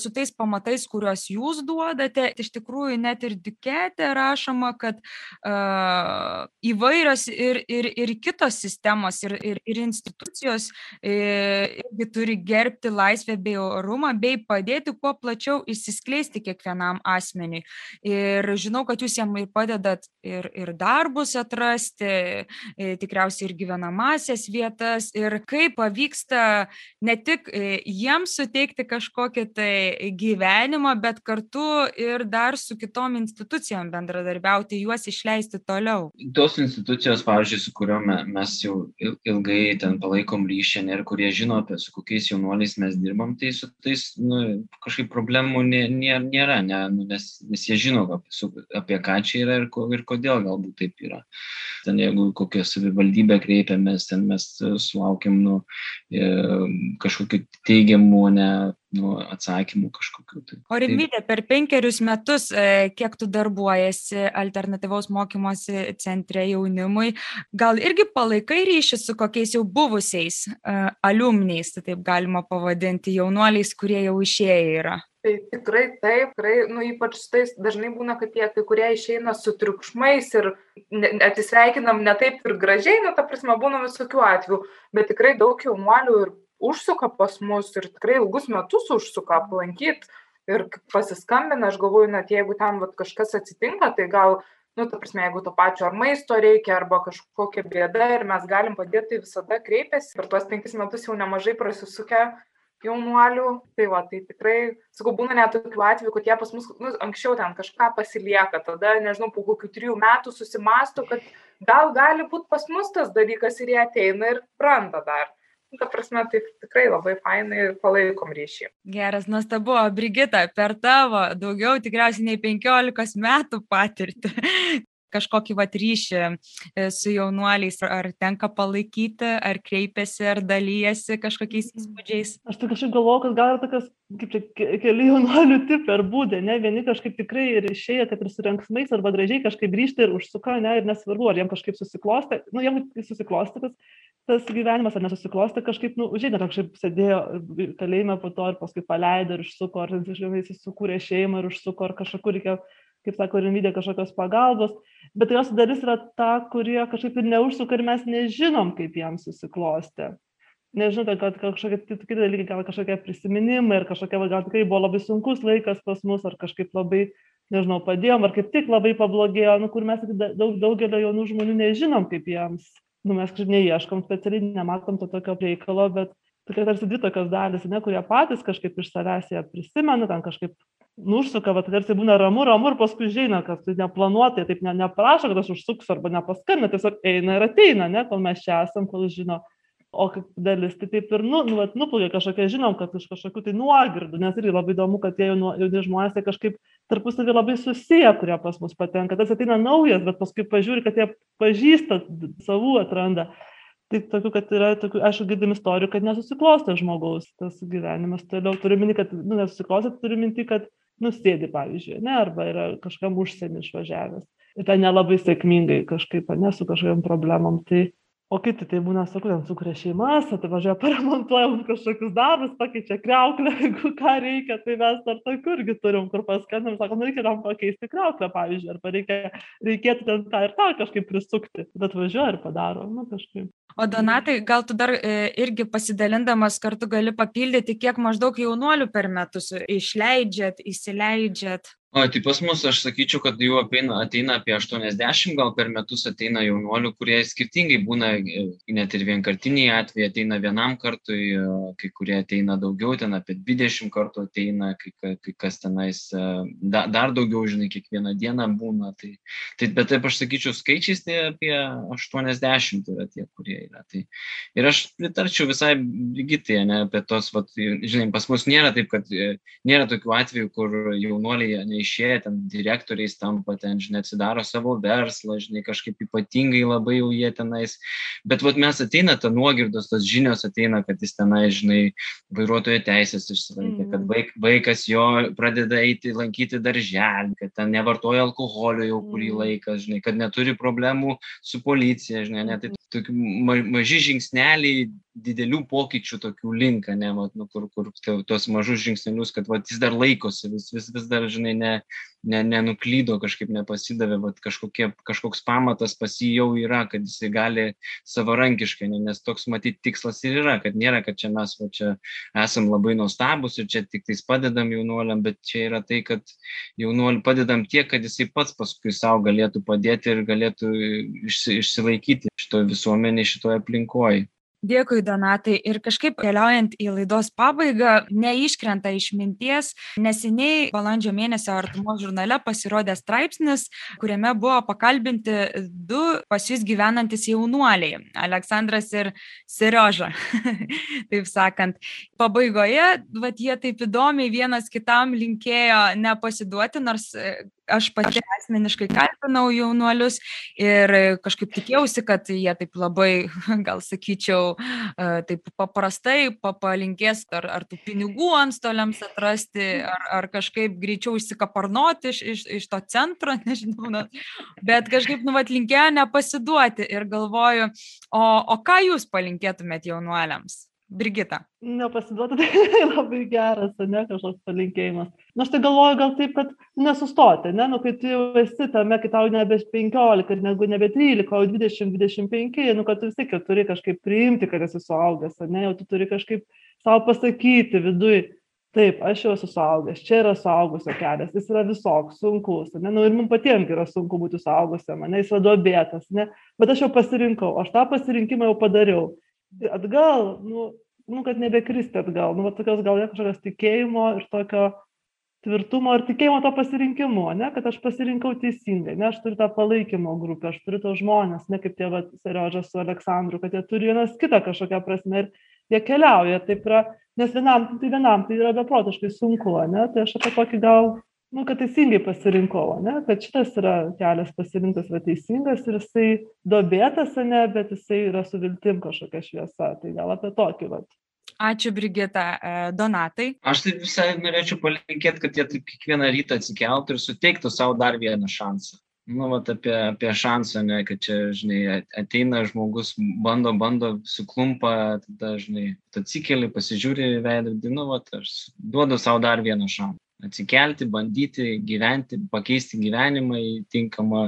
su tais pamatais, kuriuos jūs duodate. Iš tikrųjų, net ir dikete rašoma, kad uh, įvairios ir, ir, ir kitos sistemos ir, ir, ir institucijos irgi turi gerbti laisvę bei orumą, bei padėti kuo plačiau įsiskleisti kiekvienam asmeniui. Ir žinau, kad jūs jam ir padedat ir, ir darbus atrasti, tikriausiai ir gyvenamasias vietas ir kaip pavyksta ne tik jiems suteikti kažkokį tai gyvenimą, bet kartu ir dar su kitom institucijom bendradarbiauti, juos išleisti toliau. Tos institucijos, pavyzdžiui, su kuriuo mes jau ilgai ten palaikom ryšį ir kurie žino, apie su kokiais jaunuoliais mes dirbam, tai su tais nu, kažkaip problemų nė, nė, nėra, ne, nu, nes, nes jie žino, apie, apie ką čia yra ir, ko, ir kodėl galbūt taip yra. Ten jeigu kokią savivaldybę kreipiamės, ten mes sulaukiam nu, e, kažkokiu teigiamu, ne nu, atsakymų kažkokiu. Tai. O Rimvidė, per penkerius metus, e, kiek tu darbuojasi alternatyvaus mokymosi centre jaunimui, gal irgi palaikai ryšį su kokiais jau buvusiais uh, aliumniais, tai taip galima pavadinti, jaunuoliais, kurie jau išėję yra? Tai tikrai taip, tikrai, nu, ypač tais dažnai būna, kad jie kai kurie išeina su triukšmais ir atsisveikinam ne taip ir gražiai, nu, ta prasme, būna visokių atvejų, bet tikrai daug jaunuolių ir užsuka pas mus ir tikrai ilgus metus užsuka aplankyt ir pasiskambina, aš galvoju, net jeigu ten vat, kažkas atsitinka, tai gal, nu, ta prasme, jeigu to pačio ar maisto reikia, arba kažkokia bėda ir mes galim padėti, tai visada kreipiasi. Per tuos penkis metus jau nemažai prasisukę jaunuolių. Tai va, tai tikrai, sakau, būna net tokių atvejų, kad jie pas mus nu, anksčiau ten kažką pasilieka, tada, nežinau, po kokių trijų metų susimastų, kad gal gali būti pas mus tas dalykas ir jie ateina ir randa dar ta prasme, tai tikrai labai fainai ir palaikom ryšį. Geras, nuostabu, Brigita, per tavo daugiau tikriausiai nei 15 metų patirtį kažkokį vat ryšį e, su jaunuoliais, ar tenka palaikyti, ar kreipiasi, ar dalyjasi kažkokiais įspūdžiais? Aš tai kažkaip galvoju, kad gal yra tokios, kaip čia, keli jaunuolių tipai ar būdai, ne, vieni kažkaip tikrai ir išėję, kad ir su renksmais, arba gražiai kažkaip grįžti ir užsuka, ne, ir nesvarbu, ar jiems kažkaip susiklostė, nu, jiems susiklostė tas tas gyvenimas ar nesusiklostė kažkaip, nu, žinai, kažkaip sėdėjo kalėjime po to ir paskui paleido ir užsuko, ar jis sukūrė šeimą ir užsuko, ar kažkur reikia, kaip sako, rimvidė kažkokios pagalbos, bet jos dalis yra ta, kurie kažkaip ir neužsuka ir mes nežinom, kaip jam susiklostė. Nežinau, tai kad kažkokie kiti dalykai, gal kažkokie prisiminimai ir kažkokie, gal tikrai buvo labai sunkus laikas pas mus, ar kažkaip labai, nežinau, padėjom, ar kaip tik labai pablogėjo, nu, kur mes daug, daugelio jaunų žmonių nežinom, kaip jiems nu, mes kažkaip neieškom specialiai, nematom to tokio reikalo, bet tokia tarsi dvi tokios dalis, ne, kurie patys kažkaip iš savęs ją prisimena, ten kažkaip nušsuka, bet tarsi būna ramu, ramu ir paskui žina, kad tai neplanuotai, taip ne, neprašo, kad aš užsuksiu arba nepaskambina, tiesiog eina ir ateina, ne, kol mes čia esam, kol žino, o kaip dalis tai taip ir nu, nu, nuplaukia kažkokia, žinom, kad iš kažkokių tai nuogirdų, nes irgi labai įdomu, kad tie jauni žmonės tai kažkaip tarpusavį labai susiję, kurie pas mus patenka. Tas ateina naujas, bet paskui pažiūri, kad jie pažįsta savų atranda. Tai tokių, kad yra tokių, aišku, girdim istorijų, kad nesusiklostė žmogaus tas gyvenimas. Toliau turiu minti, kad nu, nesusiklostė, turiu minti, kad nusėdi, pavyzdžiui, ne, arba yra kažkam užsienį išvažiavęs. Ir ten nelabai sėkmingai kažkaip, ne, su kažkokiam problemom. Tai o kiti tai būna sakau ten sukuria šeimas atvažiuoja paremontuoja mums kažkokius darbus pakeičia kriauklę jeigu ką reikia tai mes dar tokių irgi turim kur paskambinam sakom nu reikia tam pakeisti kriauklę pavyzdžiui arba reikia reikėtų ten tą ir tą kažkaip prisukti tada atvažiuoja ir padaro nu kažkaip O Donatai, gal tu dar e, irgi pasidalindamas kartu gali papildyti, kiek maždaug jaunuolių per metus išleidžiat, įsileidžiat? O, tai pas mus aš sakyčiau, kad jų ateina, ateina apie 80, gal per metus ateina jaunuolių, kurie skirtingai būna, e, net ir vienkartiniai atvejai ateina vienam kartui, e, kai kurie ateina daugiau, ten apie 20 kartų ateina, kai, kai kas tenais e, da, dar daugiau, žinai, kiekvieną dieną būna. Tai, tai, bet taip aš sakyčiau, skaičiais tai apie 80 yra tie, kurie yra. Tai, ir aš pritarčiau visai lygitai, ne, apie tos, vat, žinai, pas mus nėra taip, kad nėra tokių atvejų, kur jaunuoliai ne, išėję ten direktoriais tampa, ten, žinai, atsidaro savo verslą, žinai, kažkaip ypatingai labai jau jie tenais. Bet vat mes ateina ta nuogirdos, tos žinios ateina, kad jis tenai, žinai, vairuotojo teisės išsilaikė, kad mm. vaik, vaikas jo pradeda eiti, lankyti darželį, kad ten nevartoja alkoholio jau kurį mm. laiką, žinai, kad neturi problemų su policija, žinai, net tai tokie ma, maži žingsneliai didelių pokyčių tokių link, ne, vat, nu, kur, kur tuos mažus žingsnelius, kad vat, jis dar laikosi, vis, vis, vis dar, žinai, ne, ne, nenuklydo, kažkaip nepasidavė, vat, kažkokie, kažkoks pamatas pas jį jau yra, kad jis gali savarankiškai, ne, nes toks matyti tikslas ir yra, kad nėra, kad čia mes va, čia esam labai nuostabus ir čia tik tais padedam jaunuoliam, bet čia yra tai, kad jaunuoliam padedam tiek, kad jisai pats paskui savo galėtų padėti ir galėtų išsi, išsilaikyti šitoje visuomenėje, šitoje aplinkoje. Dėkui, Donatai. Ir kažkaip keliaujant į laidos pabaigą, neiškrenta iš minties, neseniai balandžio mėnesio artumo žurnale pasirodė straipsnis, kuriame buvo pakalbinti du pas jūs gyvenantis jaunuoliai - Aleksandras ir Serioža. taip sakant. Pabaigoje, vat jie taip įdomiai vienas kitam linkėjo nepasiduoti, nors aš pati asmeniškai kalbinau jaunuolius ir kažkaip tikėjausi, kad jie taip labai, gal sakyčiau, taip paprastai palinkės ar, ar tų pinigų antstoliams atrasti, ar, ar kažkaip greičiau išsikaparnoti iš, iš, iš to centro, nežinau, na, bet kažkaip nuvat linkėjo nepasiduoti ir galvoju, o, o ką jūs palinkėtumėt jaunuoliams? Brigita. Nepasiduoti, tai labai geras, ne kažkoks palinkėjimas. Na, aš tai galvoju gal taip, kad nesustoti, ne, nu, kai tu jau esi tame, kai tau nebe 15 ir negu nebe 13, o 20-25, nu, kad tu vis tiek turi kažkaip priimti, kad esi suaugęs, ne, jau tu turi kažkaip savo pasakyti vidui, taip, aš jau esu suaugęs, čia yra suaugusio kelias, jis yra visoks, sunkus, ne, nu, ir mums patiems yra sunku būti suaugusiam, ne, jis yra duobėtas, ne, bet aš jau pasirinkau, aš tą pasirinkimą jau padariau atgal, nu, nu kad nebekristi atgal, nu, va, tokios gal kažkokios tikėjimo ir tokio tvirtumo ir tikėjimo to pasirinkimu, ne, kad aš pasirinkau teisingai, ne, aš turiu tą palaikymo grupę, aš turiu tos žmonės, ne kaip tėvas Seriožas su Aleksandru, kad jie turi vienas kitą kažkokią prasme ir jie keliauja, taip yra, nes vienam, tai vienam tai yra beprotiškai sunku, ne, tai aš apie tokį gal nu kad teisingai pasirinkau ane kad šitas yra kelias pasirinktas yra teisingas ir jisai duobėtas ane bet jisai yra su viltim kažkokia šviesa tai gal apie tokį vat Ačiū, Brigita. E, Donatai. Aš tai visai norėčiau palinkėti, kad jie taip kiekvieną rytą atsikeltų ir suteiktų savo dar vieną šansą. Nu, vat apie, apie šansą, ne, kad čia, žinai, ateina žmogus, bando, bando, suklumpa, tada, žinai, atsikeli, pasižiūri į veidrodį, nu, vat, aš duodu savo dar vieną šansą atsikelti, bandyti gyventi, pakeisti gyvenimą į tinkamą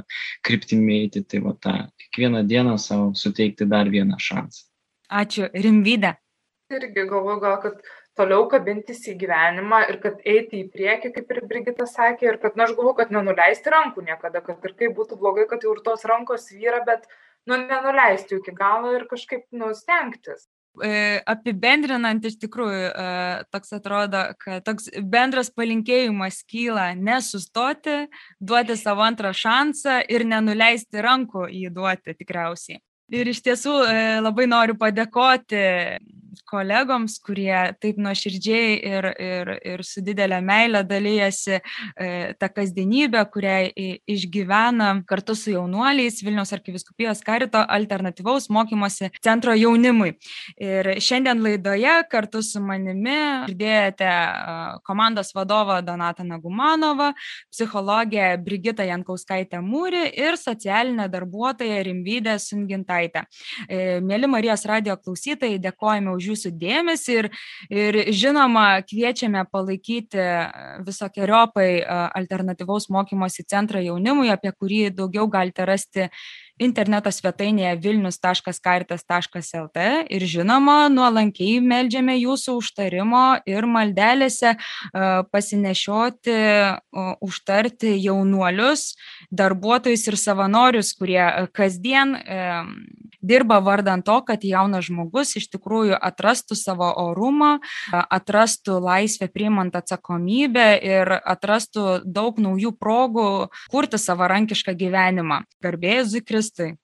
kryptimį eiti. Tai va tą kiekvieną dieną savo suteikti dar vieną šansą. Ačiū, Rimvyda. Irgi galvoju, gal kad toliau kabintis į gyvenimą ir kad eiti į priekį, kaip ir Brigita sakė, ir kad, na, aš galvoju, kad nenuleisti rankų niekada, kad ir kaip būtų blogai, kad jau ir tos rankos vyra, bet, nu, nenuleisti jų iki galo ir kažkaip, nu, stengtis. E, apibendrinant iš tikrųjų, e, toks atrodo, kad toks bendras palinkėjimas kyla nesustoti, duoti savo antrą šansą ir nenuleisti rankų jį duoti tikriausiai. Ir iš tiesų e, labai noriu padėkoti kolegoms, kurie taip nuoširdžiai ir, ir, ir su didelė meilė dalyjasi e, tą kasdienybę, kurią išgyvena kartu su jaunuoliais Vilniaus arkiviskupijos karito alternatyvaus mokymosi centro jaunimui. Ir šiandien laidoje kartu su manimi girdėjote komandos vadovą Donatą Nagumanovą, psichologę Brigitą Jankauskaitę Mūrį ir socialinę darbuotoją Rimvydę Sungintaitę savaitę. E, mėly Marijos radio klausytojai, dėkojame už jūsų dėmesį ir, ir žinoma, kviečiame palaikyti visokiojopai alternatyvaus mokymosi centrą jaunimui, apie kurį daugiau galite rasti interneto svetainėje vilnius.karitas.lt ir žinoma, nuolankiai meldžiame jūsų užtarimo ir maldelėse pasinešioti, užtarti jaunuolius, darbuotojus ir savanorius, kurie kasdien dirba vardan to, kad jaunas žmogus iš tikrųjų atrastų savo orumą, atrastų laisvę priimant atsakomybę ir atrastų daug naujų progų kurti savarankišką gyvenimą. Garbėjai thing